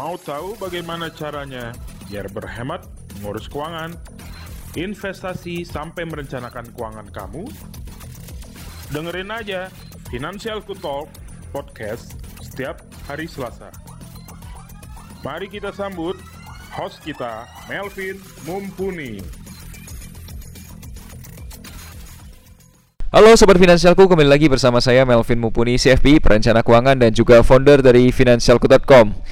Mau tahu bagaimana caranya biar berhemat, ngurus keuangan, investasi sampai merencanakan keuangan kamu? Dengerin aja Financial Talk podcast setiap hari Selasa. Mari kita sambut host kita, Melvin Mumpuni. Halo Sobat Finansialku, kembali lagi bersama saya Melvin Mumpuni, CFP, perencana keuangan dan juga founder dari Finansialku.com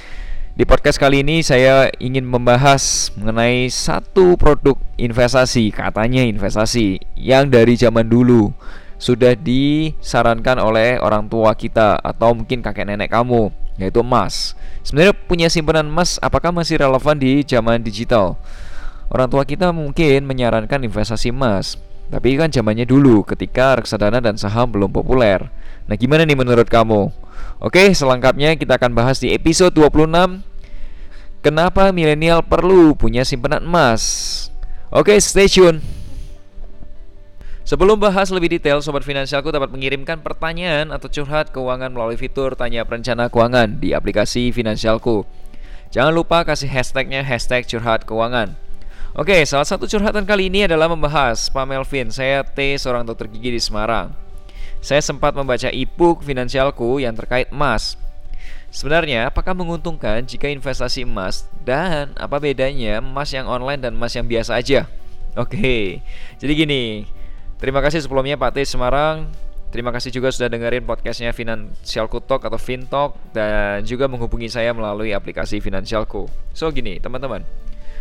Di podcast kali ini saya ingin membahas mengenai satu produk investasi, katanya investasi, yang dari zaman dulu sudah disarankan oleh orang tua kita atau mungkin kakek nenek kamu, yaitu emas Sebenarnya punya simpanan emas apakah masih relevan di zaman digital? Orang tua kita mungkin menyarankan investasi emas tapi kan zamannya dulu ketika reksadana dan saham belum populer. Nah, gimana nih menurut kamu? Oke, selengkapnya kita akan bahas di episode 26 Kenapa milenial perlu punya simpanan emas? Oke, stay tune. Sebelum bahas lebih detail, Sobat Finansialku dapat mengirimkan pertanyaan atau curhat keuangan melalui fitur Tanya Perencana Keuangan di aplikasi Finansialku. Jangan lupa kasih hashtagnya hashtag curhat keuangan. Oke, salah satu curhatan kali ini adalah membahas Pak Melvin, saya T, seorang dokter gigi di Semarang. Saya sempat membaca e-book finansialku yang terkait emas. Sebenarnya, apakah menguntungkan jika investasi emas dan apa bedanya emas yang online dan emas yang biasa aja? Oke, jadi gini. Terima kasih sebelumnya Pak T Semarang. Terima kasih juga sudah dengerin podcastnya Finansialku Talk atau Fintalk dan juga menghubungi saya melalui aplikasi Finansialku. So gini, teman-teman.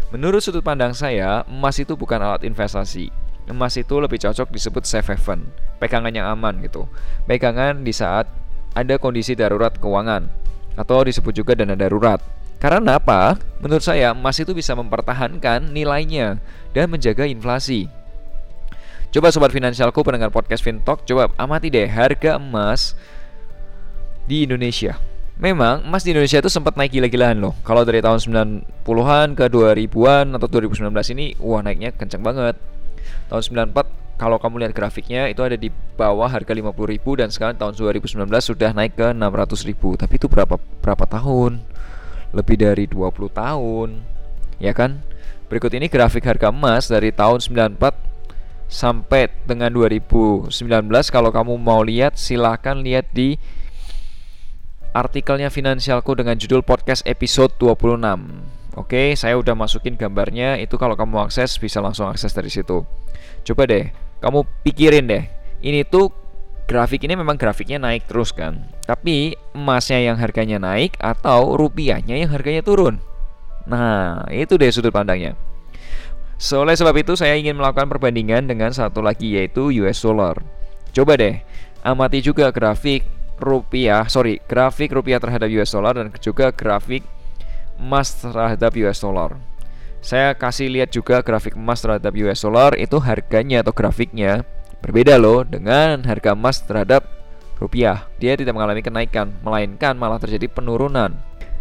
Menurut sudut pandang saya, emas itu bukan alat investasi. Emas itu lebih cocok disebut safe haven, pegangan yang aman gitu. Pegangan di saat ada kondisi darurat keuangan atau disebut juga dana darurat. Karena apa? Menurut saya, emas itu bisa mempertahankan nilainya dan menjaga inflasi. Coba sobat finansialku pendengar podcast Fintalk, coba amati deh harga emas di Indonesia. Memang emas di Indonesia itu sempat naik gila-gilaan loh. Kalau dari tahun 90-an ke 2000-an atau 2019 ini wah naiknya kencang banget. Tahun 94 kalau kamu lihat grafiknya itu ada di bawah harga 50.000 dan sekarang tahun 2019 sudah naik ke 600.000. Tapi itu berapa berapa tahun? Lebih dari 20 tahun. Ya kan? Berikut ini grafik harga emas dari tahun 94 sampai dengan 2019 kalau kamu mau lihat silahkan lihat di artikelnya Finansialku dengan judul podcast episode 26. Oke, saya udah masukin gambarnya. Itu kalau kamu akses bisa langsung akses dari situ. Coba deh, kamu pikirin deh. Ini tuh grafik ini memang grafiknya naik terus kan. Tapi emasnya yang harganya naik atau rupiahnya yang harganya turun. Nah, itu deh sudut pandangnya. So, oleh sebab itu saya ingin melakukan perbandingan dengan satu lagi yaitu US dollar. Coba deh, amati juga grafik rupiah, sorry, grafik rupiah terhadap US dollar dan juga grafik emas terhadap US dollar. Saya kasih lihat juga grafik emas terhadap US dollar itu harganya atau grafiknya berbeda loh dengan harga emas terhadap rupiah. Dia tidak mengalami kenaikan, melainkan malah terjadi penurunan.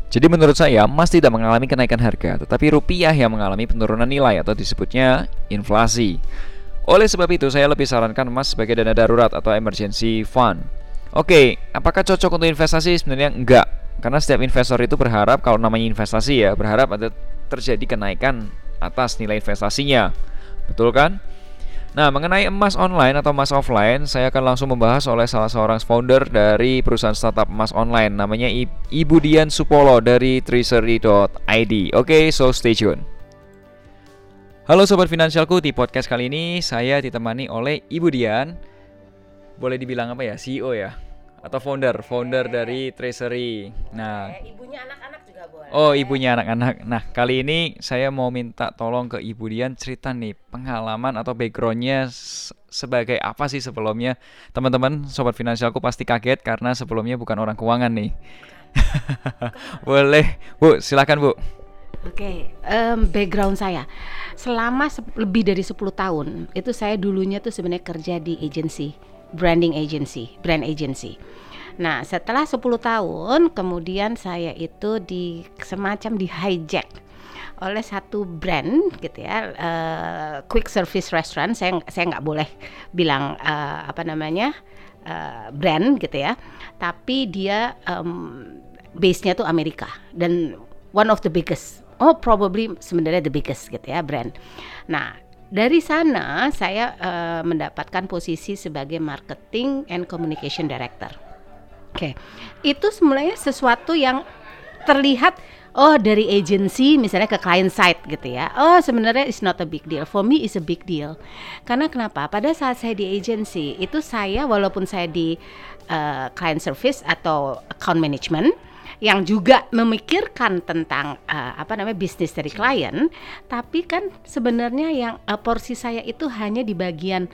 Jadi menurut saya emas tidak mengalami kenaikan harga, tetapi rupiah yang mengalami penurunan nilai atau disebutnya inflasi. Oleh sebab itu saya lebih sarankan emas sebagai dana darurat atau emergency fund. Oke, apakah cocok untuk investasi? Sebenarnya enggak. Karena setiap investor itu berharap kalau namanya investasi ya, berharap ada terjadi kenaikan atas nilai investasinya. Betul kan? Nah, mengenai emas online atau emas offline, saya akan langsung membahas oleh salah seorang founder dari perusahaan startup emas online namanya Ibu Dian Supolo dari treasury.id. Oke, so stay tune. Halo sobat finansialku, di podcast kali ini saya ditemani oleh Ibu Dian. Boleh dibilang apa ya? CEO ya? Atau founder, founder dari Treasury. Nah, ibunya anak-anak juga boleh. Oh, ibunya anak-anak. Nah, kali ini saya mau minta tolong ke Ibu Dian cerita nih pengalaman atau backgroundnya sebagai apa sih sebelumnya. Teman-teman, sobat finansialku pasti kaget karena sebelumnya bukan orang keuangan nih. boleh, Bu, silakan Bu. Oke, okay, um, background saya selama lebih dari 10 tahun itu saya dulunya tuh sebenarnya kerja di agency branding agency, brand agency. Nah, setelah 10 tahun kemudian saya itu di semacam di hijack oleh satu brand gitu ya uh, quick service restaurant saya saya nggak boleh bilang uh, apa namanya uh, brand gitu ya tapi dia um, base nya tuh Amerika dan one of the biggest. Oh, probably sebenarnya the biggest gitu ya brand. Nah, dari sana saya uh, mendapatkan posisi sebagai marketing and communication director. Oke, okay. itu sebenarnya sesuatu yang terlihat oh dari agency misalnya ke client side gitu ya. Oh sebenarnya it's not a big deal. For me it's a big deal. Karena kenapa? Pada saat saya di agency itu saya walaupun saya di uh, client service atau account management yang juga memikirkan tentang uh, apa namanya bisnis dari klien, tapi kan sebenarnya yang uh, porsi saya itu hanya di bagian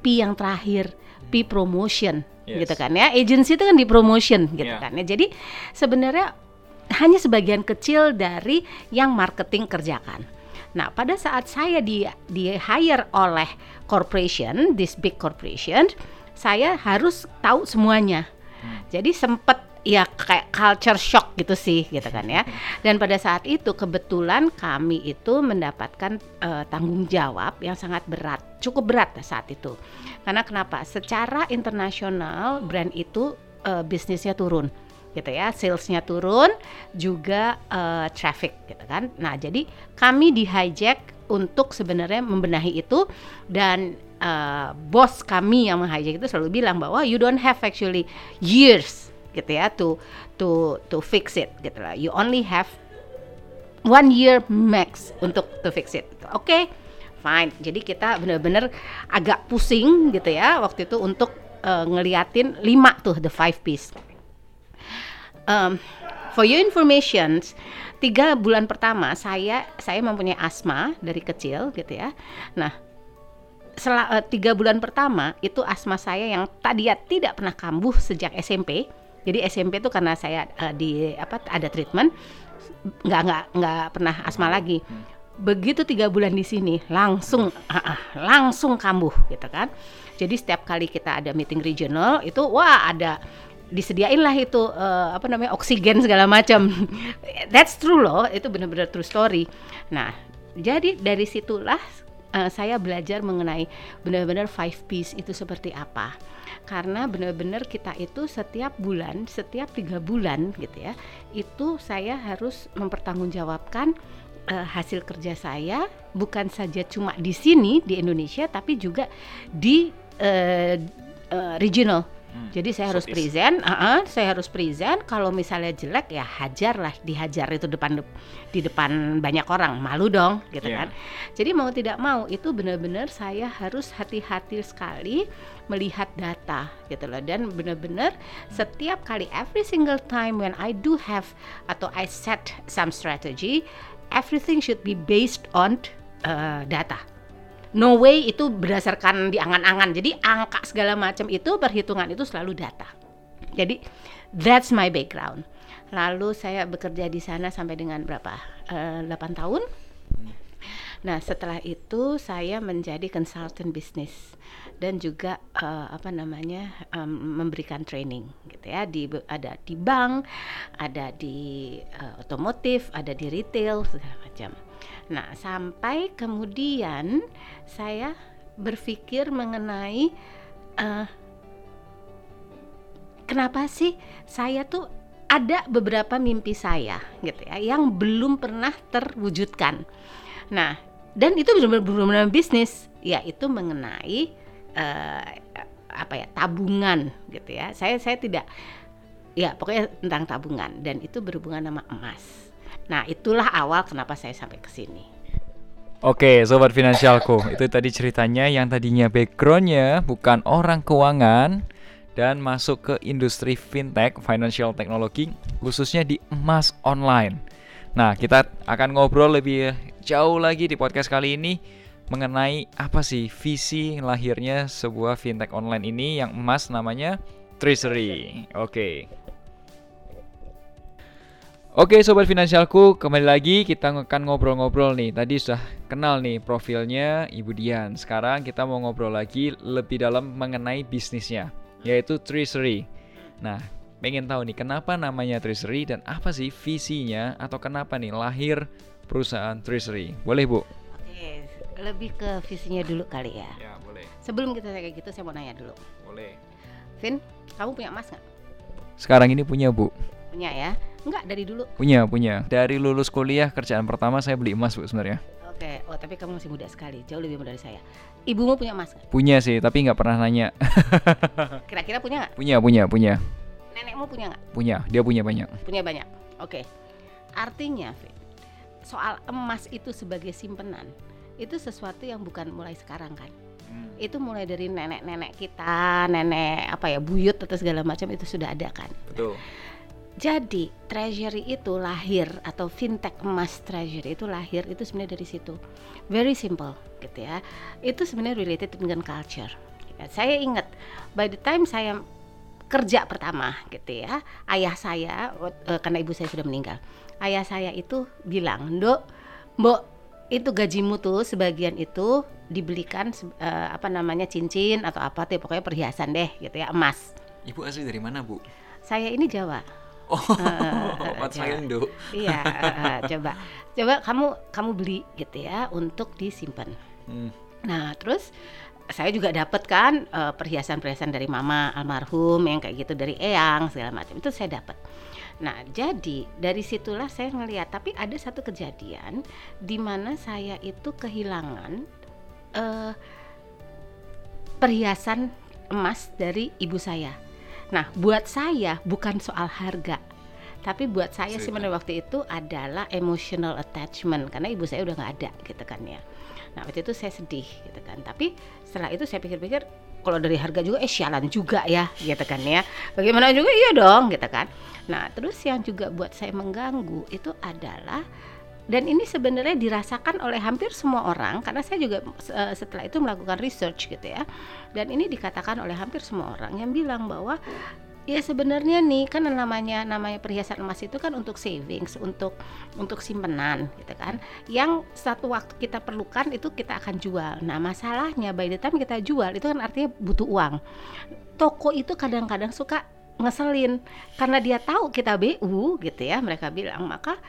P yang terakhir, P promotion yes. gitu kan ya. Agency itu kan di promotion gitu yeah. kan ya. Jadi sebenarnya hanya sebagian kecil dari yang marketing kerjakan. Nah, pada saat saya di di hire oleh corporation, this big corporation, saya harus tahu semuanya. Hmm. Jadi sempat ya kayak culture shock gitu sih gitu kan ya. Dan pada saat itu kebetulan kami itu mendapatkan uh, tanggung jawab yang sangat berat, cukup berat saat itu. Karena kenapa? Secara internasional brand itu uh, bisnisnya turun gitu ya, salesnya turun, juga uh, traffic gitu kan. Nah jadi kami di hijack untuk sebenarnya membenahi itu dan uh, bos kami yang menghijack itu selalu bilang bahwa you don't have actually years gitu ya to to to fix it gitu lah. You only have one year max untuk to fix it. Oke, okay, fine. Jadi kita benar-benar agak pusing gitu ya waktu itu untuk uh, ngeliatin lima tuh the five piece. Um, for your information, tiga bulan pertama saya saya mempunyai asma dari kecil gitu ya. Nah setelah uh, tiga bulan pertama itu asma saya yang tadi ya tidak pernah kambuh sejak SMP jadi SMP itu karena saya uh, di apa ada treatment nggak nggak nggak pernah asma lagi. Begitu tiga bulan di sini langsung uh, uh, langsung kambuh gitu kan. Jadi setiap kali kita ada meeting regional itu wah ada disediain lah itu uh, apa namanya oksigen segala macam. That's true loh, itu benar-benar true story. Nah, jadi dari situlah uh, saya belajar mengenai benar-benar five piece itu seperti apa karena benar-benar kita itu setiap bulan setiap tiga bulan gitu ya itu saya harus mempertanggungjawabkan uh, hasil kerja saya bukan saja cuma di sini di Indonesia tapi juga di uh, uh, regional Hmm. Jadi saya harus present, uh -uh, saya harus present. Kalau misalnya jelek ya hajar lah, dihajar itu depan di depan banyak orang, malu dong, gitu yeah. kan. Jadi mau tidak mau itu benar-benar saya harus hati-hati sekali melihat data, gitu loh. Dan benar-benar setiap kali, every single time when I do have atau I set some strategy, everything should be based on uh, data no way itu berdasarkan di angan-angan. Jadi angka segala macam itu perhitungan itu selalu data. Jadi that's my background. Lalu saya bekerja di sana sampai dengan berapa? Uh, eh, 8 tahun. Nah, setelah itu saya menjadi konsultan bisnis dan juga uh, apa namanya um, memberikan training gitu ya di ada di bank, ada di uh, otomotif, ada di retail segala macam. Nah, sampai kemudian saya berpikir mengenai uh, kenapa sih saya tuh ada beberapa mimpi saya gitu ya yang belum pernah terwujudkan. Nah, dan itu benar-benar bisnis yaitu mengenai uh, apa ya tabungan gitu ya. Saya saya tidak ya pokoknya tentang tabungan dan itu berhubungan sama emas. Nah, itulah awal kenapa saya sampai ke sini. Oke, sobat finansialku, itu tadi ceritanya yang tadinya backgroundnya bukan orang keuangan dan masuk ke industri fintech, financial technology, khususnya di emas online. Nah, kita akan ngobrol lebih jauh lagi di podcast kali ini mengenai apa sih visi lahirnya sebuah fintech online ini yang emas namanya Treasury. Oke. Oke sobat finansialku, kembali lagi kita akan ngobrol-ngobrol nih. Tadi sudah kenal nih profilnya Ibu Dian. Sekarang kita mau ngobrol lagi lebih dalam mengenai bisnisnya, yaitu Treasury. Nah, pengen tahu nih kenapa namanya Treasury dan apa sih visinya atau kenapa nih lahir perusahaan Treasury? Boleh Bu? Oke, lebih ke visinya dulu kali ya. Ya boleh. Sebelum kita kayak gitu, saya mau nanya dulu. Boleh. Vin, kamu punya emas nggak? Sekarang ini punya Bu. Punya ya Enggak dari dulu. Punya, punya. Dari lulus kuliah kerjaan pertama saya beli emas, Bu, sebenarnya. Oke, oh tapi kamu masih muda sekali, jauh lebih muda dari saya. Ibumu punya emas kan? Punya sih, tapi nggak pernah nanya. Kira-kira punya nggak? punya, punya, punya. Nenekmu punya nggak? Punya, dia punya banyak. Punya banyak. Oke. Artinya, Fit, soal emas itu sebagai simpenan itu sesuatu yang bukan mulai sekarang kan. Itu mulai dari nenek-nenek kita, nenek apa ya, buyut atau segala macam itu sudah ada kan. Betul. Jadi treasury itu lahir atau fintech emas treasury itu lahir itu sebenarnya dari situ. Very simple gitu ya. Itu sebenarnya related dengan culture. Ya, saya ingat by the time saya kerja pertama gitu ya, ayah saya eh, karena ibu saya sudah meninggal. Ayah saya itu bilang, "Nduk, Mbok, itu gajimu tuh sebagian itu dibelikan eh, apa namanya cincin atau apa tuh pokoknya perhiasan deh gitu ya, emas." Ibu asli dari mana, Bu? Saya ini Jawa. Oh, Eh, Mat Jawa. Indo. Iya, eh, eh, coba, coba kamu kamu beli gitu ya untuk disimpan. Hmm. Nah, terus saya juga dapat kan perhiasan-perhiasan dari mama almarhum yang kayak gitu dari eyang segala macam itu saya dapat. Nah, jadi dari situlah saya ngelihat. Tapi ada satu kejadian di mana saya itu kehilangan eh, perhiasan emas dari ibu saya. Nah, buat saya bukan soal harga, tapi buat saya sih pada waktu itu adalah emotional attachment karena ibu saya udah nggak ada gitu kan ya. Nah waktu itu saya sedih gitu kan. Tapi setelah itu saya pikir-pikir kalau dari harga juga eh sialan juga ya gitu kan ya. Bagaimana juga iya dong gitu kan. Nah terus yang juga buat saya mengganggu itu adalah dan ini sebenarnya dirasakan oleh hampir semua orang karena saya juga eh, setelah itu melakukan research gitu ya dan ini dikatakan oleh hampir semua orang yang bilang bahwa ya sebenarnya nih kan namanya namanya perhiasan emas itu kan untuk savings untuk untuk simpenan gitu kan. Yang satu waktu kita perlukan itu kita akan jual. Nah masalahnya by the time kita jual itu kan artinya butuh uang. Toko itu kadang-kadang suka ngeselin karena dia tahu kita BU gitu ya. Mereka bilang maka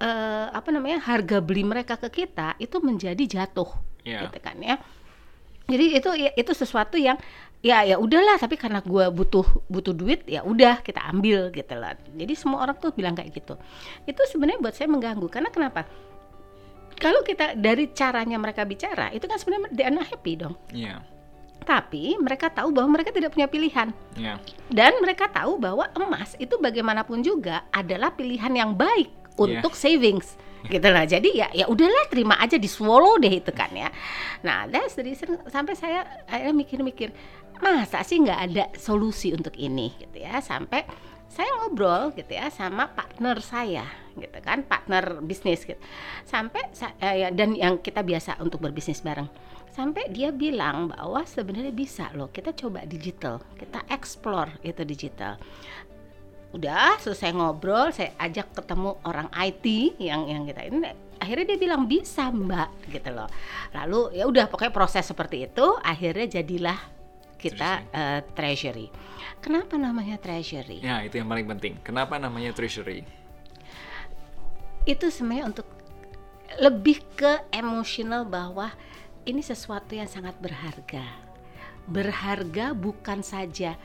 eh, apa namanya harga beli mereka ke kita itu menjadi jatuh Iya. gitu kan ya jadi itu ya, itu sesuatu yang ya ya udahlah tapi karena gua butuh butuh duit ya udah kita ambil gitu lah. Jadi semua orang tuh bilang kayak gitu. Itu sebenarnya buat saya mengganggu. Karena kenapa? Kalau kita dari caranya mereka bicara itu kan sebenarnya dia not happy dong. Iya. tapi mereka tahu bahwa mereka tidak punya pilihan. Iya. dan mereka tahu bahwa emas itu bagaimanapun juga adalah pilihan yang baik untuk savings gitu lah. Jadi ya ya udahlah terima aja di swallow deh itu kan ya. Nah that's the reason sampai saya akhirnya mikir-mikir masa sih nggak ada solusi untuk ini? Gitu ya. Sampai saya ngobrol gitu ya sama partner saya gitu kan partner bisnis gitu. Sampai sa- eh, dan yang kita biasa untuk berbisnis bareng. Sampai dia bilang bahwa sebenarnya bisa loh kita coba digital kita explore itu digital udah selesai ngobrol saya ajak ketemu orang IT yang yang kita ini akhirnya dia bilang bisa mbak gitu loh lalu ya udah pokoknya proses seperti itu akhirnya jadilah kita eh, treasury kenapa namanya treasury Ya, itu yang paling penting. Kenapa namanya treasury? itu sebenarnya untuk lebih ke emosional bahwa ini sesuatu yang sangat berharga. Berharga bukan saja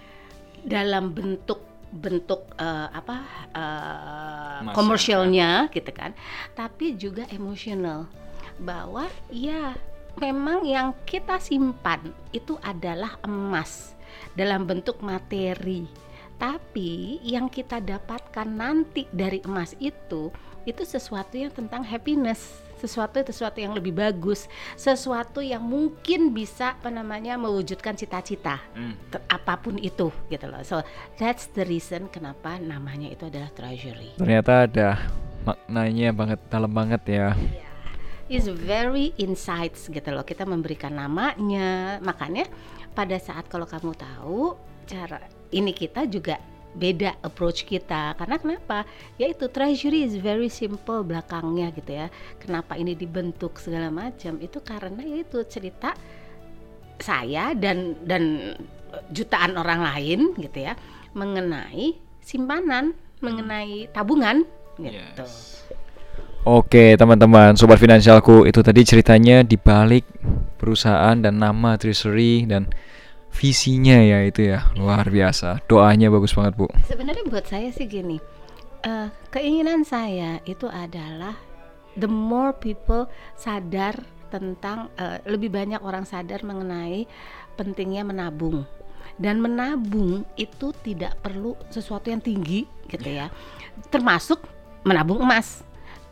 dalam bentuk bentuk eh, apa Emas, komersialnya gitu kan, tapi juga emosional. Bahwa ya memang yang kita simpan itu adalah emas dalam bentuk materi. Tapi yang kita dapatkan nanti dari emas itu itu sesuatu yang tentang happiness, sesuatu sesuatu yang lebih bagus, sesuatu yang mungkin bisa apa namanya mewujudkan cita-cita Hmm. ter- apa pun itu gitu loh. So that's the reason kenapa namanya itu adalah treasury. Ternyata ada maknanya banget dalam banget ya. is very insights gitu loh kita memberikan namanya makanya pada saat kalau kamu tahu cara ini kita juga beda approach kita. Karena kenapa? Yaitu treasury is very simple belakangnya gitu ya. Kenapa ini dibentuk segala macam? Itu karena yaitu cerita saya dan dan jutaan orang lain gitu ya mengenai simpanan mengenai tabungan gitu. Yes. Oke teman-teman, sobat finansialku itu tadi ceritanya di balik perusahaan dan nama Treasury dan visinya ya itu ya luar biasa. Doanya bagus banget bu. Sebenarnya buat saya sih gini, uh, keinginan saya itu adalah the more people sadar tentang uh, lebih banyak orang sadar mengenai pentingnya menabung dan menabung itu tidak perlu sesuatu yang tinggi gitu ya termasuk menabung emas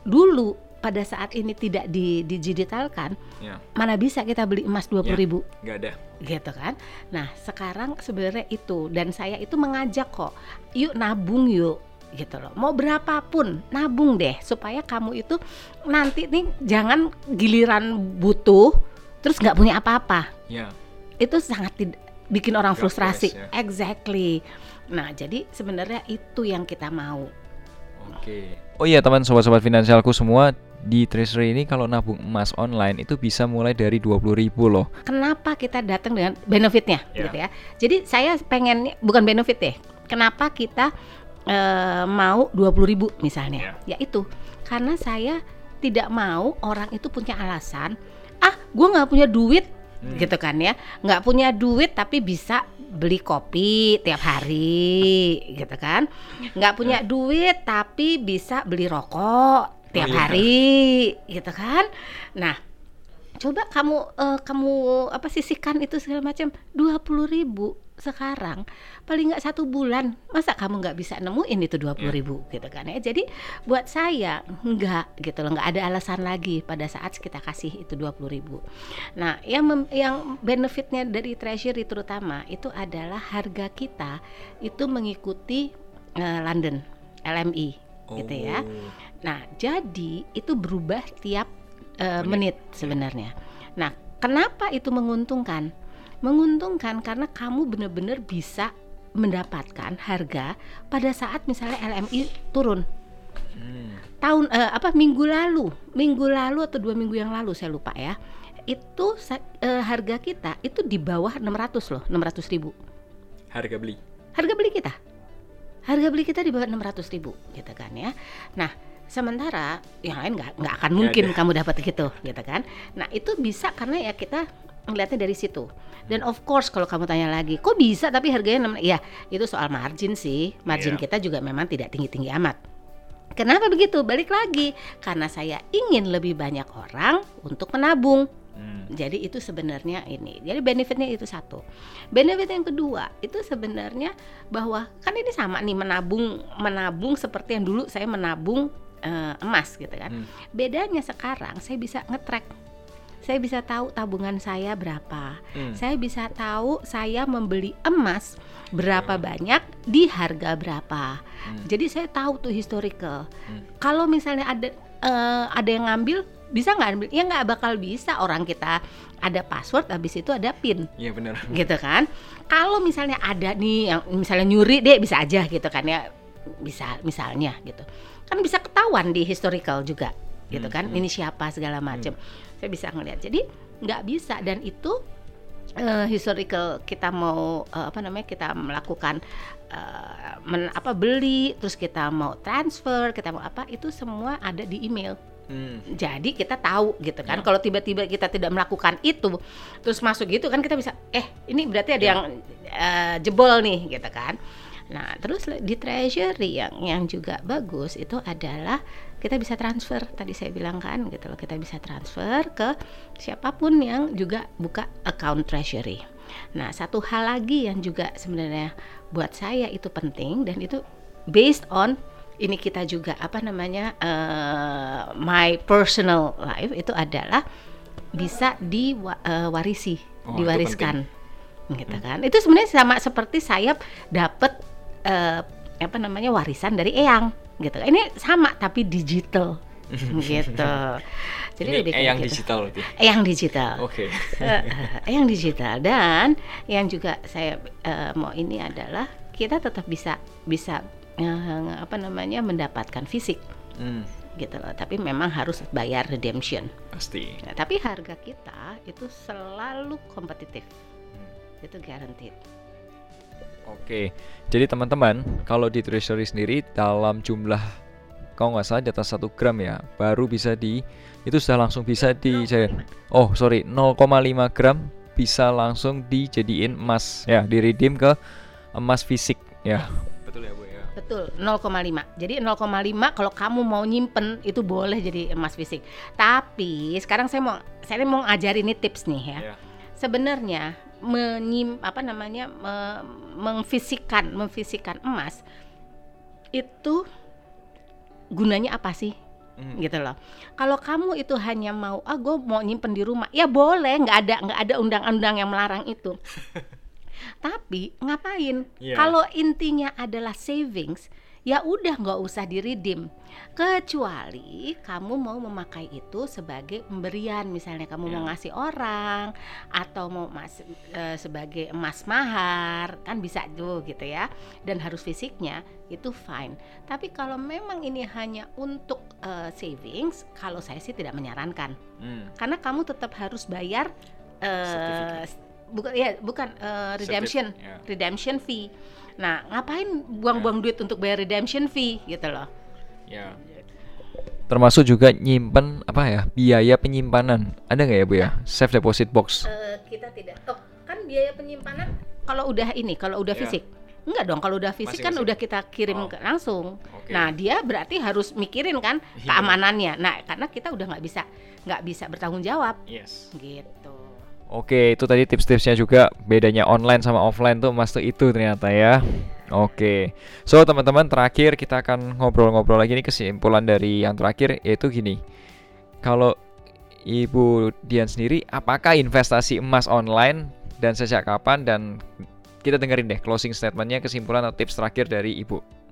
dulu pada saat ini tidak di digitalkan, ya. mana bisa kita beli emas dua puluh ya, ribu? Gak ada. Gitu kan? Nah sekarang sebenarnya itu dan saya itu mengajak kok, yuk nabung yuk gitu loh. Mau berapapun nabung deh supaya kamu itu nanti nih jangan giliran butuh terus nggak punya apa-apa. Ya. Itu sangat bikin orang gak frustrasi. ya. Exactly. Nah jadi sebenarnya itu yang kita mau. Oke. Okay. Oh iya teman sobat-sobat finansialku semua di Treasury ini kalau nabung emas online itu bisa mulai dari 20.000 loh. Kenapa kita datang dengan benefitnya yeah. gitu ya. Jadi saya pengen bukan benefit deh. Kenapa kita uh, mau 20.000 misalnya? Yeah. Yaitu karena saya tidak mau orang itu punya alasan, ah gue nggak punya duit hmm. gitu kan ya, nggak punya duit tapi bisa beli kopi tiap hari gitu kan, nggak punya duit tapi bisa beli rokok tiap oh, iya. hari gitu kan nah coba kamu uh, kamu apa sisihkan itu segala macam dua puluh ribu sekarang paling nggak satu bulan masa kamu nggak bisa nemuin itu dua puluh ribu yeah. gitu kan ya jadi buat saya nggak gitu loh nggak ada alasan lagi pada saat kita kasih itu dua puluh ribu nah yang mem, yang benefitnya dari treasury terutama itu adalah harga kita itu mengikuti uh, London LME oh. gitu ya. Oh. Nah, jadi itu berubah tiap uh, menit. menit sebenarnya. Nah, kenapa itu menguntungkan? Menguntungkan karena kamu benar-benar bisa mendapatkan harga pada saat misalnya LMI turun. Hmm. Tahun uh, apa minggu lalu, minggu lalu atau dua minggu yang lalu saya lupa ya. Itu uh, harga kita itu di bawah 600 loh, 600 ribu. Harga beli. Harga beli kita harga beli kita di bawah 600 ribu gitu kan ya. Nah sementara yang lain nggak nggak akan mungkin ya, kamu dapat gitu gitu kan. Nah itu bisa karena ya kita melihatnya dari situ. Dan of course kalau kamu tanya lagi kok bisa? Tapi harganya ya itu soal margin sih. Margin yeah. kita juga memang tidak tinggi tinggi amat. Kenapa begitu? Balik lagi karena saya ingin lebih banyak orang untuk menabung Hmm. Jadi itu sebenarnya ini. Jadi benefitnya itu satu. Benefit yang kedua itu sebenarnya bahwa kan ini sama nih menabung menabung seperti yang dulu saya menabung uh, emas gitu kan. Hmm. Bedanya sekarang saya bisa ngetrack. Saya bisa tahu tabungan saya berapa. Hmm. Saya bisa tahu saya membeli emas berapa hmm. banyak di harga berapa. Hmm. Jadi saya tahu tuh historical. Hmm. Kalau misalnya ada uh, ada yang ngambil bisa nggak ya nggak bakal bisa. Orang kita ada password habis itu ada pin. Iya benar. Gitu kan? Kalau misalnya ada nih yang misalnya nyuri deh bisa aja gitu kan ya. Bisa misalnya gitu. Kan bisa ketahuan di historical juga gitu kan? hmm. ini siapa segala macam hmm. saya bisa ngeliat. Jadi nggak bisa. Dan itu uh, historical kita mau uh, apa namanya kita melakukan uh, men, apa beli terus kita mau transfer kita mau apa itu semua ada di email Hmm. Jadi kita tahu gitu kan. Ya. Kalau tiba-tiba kita tidak melakukan itu, terus masuk gitu kan kita bisa, eh ini berarti ada ya. yang uh, jebol nih gitu kan. Nah terus di treasury yang yang juga bagus itu adalah kita bisa transfer tadi saya bilang kan gitu loh kita bisa transfer ke siapa pun yang juga buka account treasury. Nah satu hal lagi yang juga sebenarnya buat saya itu penting dan itu based on ini kita juga apa namanya uh, my personal life itu adalah bisa diwarisi, uh, oh, diwariskan, gitu kan? Itu sebenarnya sama seperti saya dapat uh, apa namanya warisan dari eyang, gitu. Ini sama tapi digital, gitu. Jadi Ini lebih eyang gitu. digital berarti. Eyang digital. Oke. Okay. uh, eyang digital dan yang juga saya uh, mau ini adalah kita tetap bisa bisa uh, apa namanya mendapatkan fisik. Hmm. gitu loh tapi memang harus bayar redemption pasti nah, tapi harga kita itu selalu kompetitif hmm. itu guaranteed Oke, jadi teman-teman, kalau di treasury sendiri dalam jumlah kalau nggak salah di atas 1 gram ya, baru bisa di itu sudah langsung bisa di oh sorry 0,5 gram bisa langsung dijadiin emas ya, di redeem ke emas fisik ya. Betul ya bu ya. betul 0,5. Jadi 0,5 kalau kamu mau nyimpen itu boleh jadi emas fisik. Tapi sekarang saya mau saya mau ngajarin ini tips nih ya. Iya. Sebenarnya menyim apa namanya me- memfisikan memfisikan emas itu gunanya apa sih? Hmm. gitu loh. Kalau kamu itu hanya mau, ah gue mau nyimpen di rumah, ya boleh, nggak ada nggak ada undang-undang yang melarang itu. Tapi ngapain? Iya. Kalau intinya adalah savings, ya udah nggak usah di redeem. Kecuali kamu mau memakai itu sebagai pemberian, misalnya kamu mau Iya. ngasih orang atau mau mas eh, sebagai emas mahar, kan bisa tuh gitu ya. Dan harus fisiknya itu fine. Tapi kalau memang ini hanya untuk eh, savings, kalau saya sih tidak menyarankan Hmm. karena kamu tetap harus bayar eh, Sertifikat. Bukan ya bukan eh, redemption Sertif- ya. redemption fee. Nah, ngapain buang-buang duit untuk bayar redemption fee gitu loh. Ya. Termasuk juga nyimpen apa ya biaya penyimpanan ada nggak ya bu ya safe deposit box? Eh, kita tidak oh, kan biaya penyimpanan kalau udah ini kalau udah Ya. fisik Enggak dong, kalau udah fisik Masih kan fisik. udah kita kirim Oh. langsung. Oke. Nah, dia berarti harus mikirin kan Iya. keamanannya. Nah, karena kita udah nggak bisa nggak bisa bertanggung jawab Yes. gitu. Oke, itu tadi tips-tipsnya juga bedanya online sama offline tuh mas tuh itu ternyata ya. Oke, so teman-teman terakhir kita akan ngobrol-ngobrol lagi nih kesimpulan dari yang terakhir yaitu gini. Kalau Ibu Dian sendiri, apakah investasi emas online dan sejak kapan dan kita dengerin deh closing statementnya kesimpulan atau tips terakhir dari Ibu.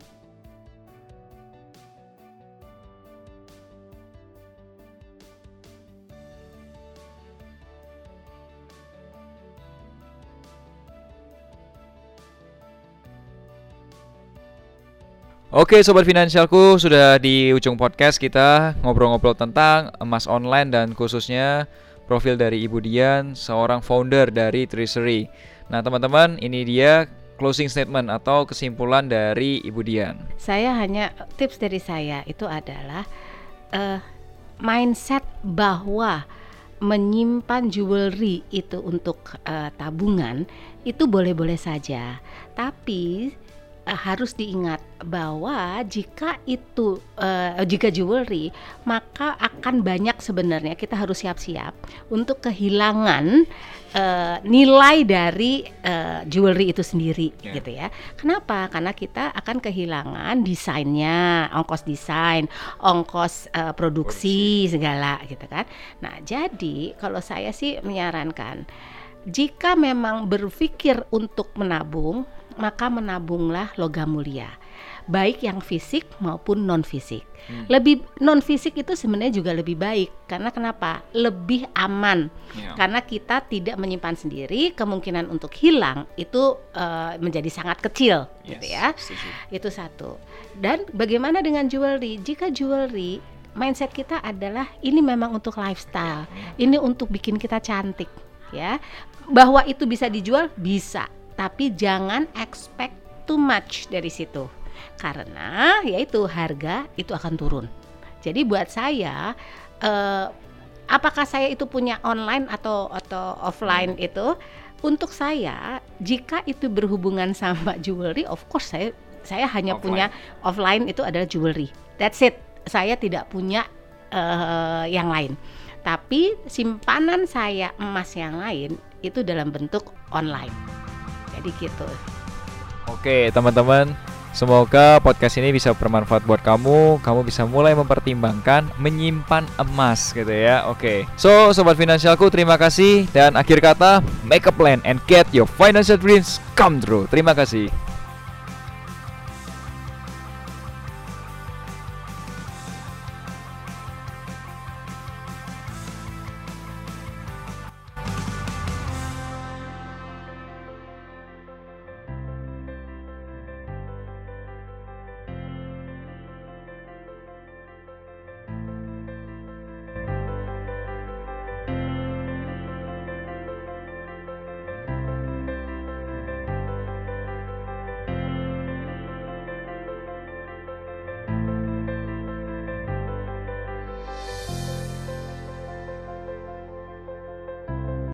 Oke sobat finansialku sudah di ujung podcast kita ngobrol-ngobrol tentang emas online dan khususnya profil dari Ibu Dian seorang founder dari Treasury. Nah teman-teman ini dia closing statement atau kesimpulan dari Ibu Dian. Saya hanya tips dari saya itu adalah eh, mindset bahwa menyimpan jewelry itu untuk eh, tabungan itu boleh-boleh saja, tapi harus diingat bahwa jika itu eh, jika jewelry maka akan banyak sebenarnya kita harus siap-siap untuk kehilangan eh, nilai dari eh, jewelry itu sendiri Ya. gitu ya. Kenapa? Karena kita akan kehilangan desainnya, ongkos desain, ongkos eh, produksi, segala gitu kan. Nah, jadi kalau saya sih menyarankan jika memang berpikir untuk menabung, maka menabunglah logam mulia. Baik yang fisik maupun non fisik. Hmm. Lebih non fisik itu sebenarnya juga lebih baik karena kenapa? Lebih aman Ya. karena kita tidak menyimpan sendiri kemungkinan untuk hilang itu eh, menjadi sangat kecil gitu ya itu satu dan bagaimana dengan jewelry jika jewelry mindset kita adalah ini memang untuk lifestyle ini untuk bikin kita cantik ya bahwa itu bisa dijual bisa tapi jangan expect too much dari situ. Karena yaitu harga itu akan turun. Jadi buat saya eh, apakah saya itu punya online atau atau offline itu? Untuk saya jika itu berhubungan sama jewelry of course saya saya hanya Offline. punya offline itu adalah jewelry. That's it. Saya tidak punya eh, yang lain. Tapi simpanan saya emas yang lain itu dalam bentuk online jadi gitu Oke teman-teman. Semoga podcast ini bisa bermanfaat buat kamu. Kamu bisa mulai mempertimbangkan menyimpan emas gitu ya. Oke. So Sobat Finansialku terima kasih. Dan akhir kata Make a plan and get your financial dreams come true. Terima kasih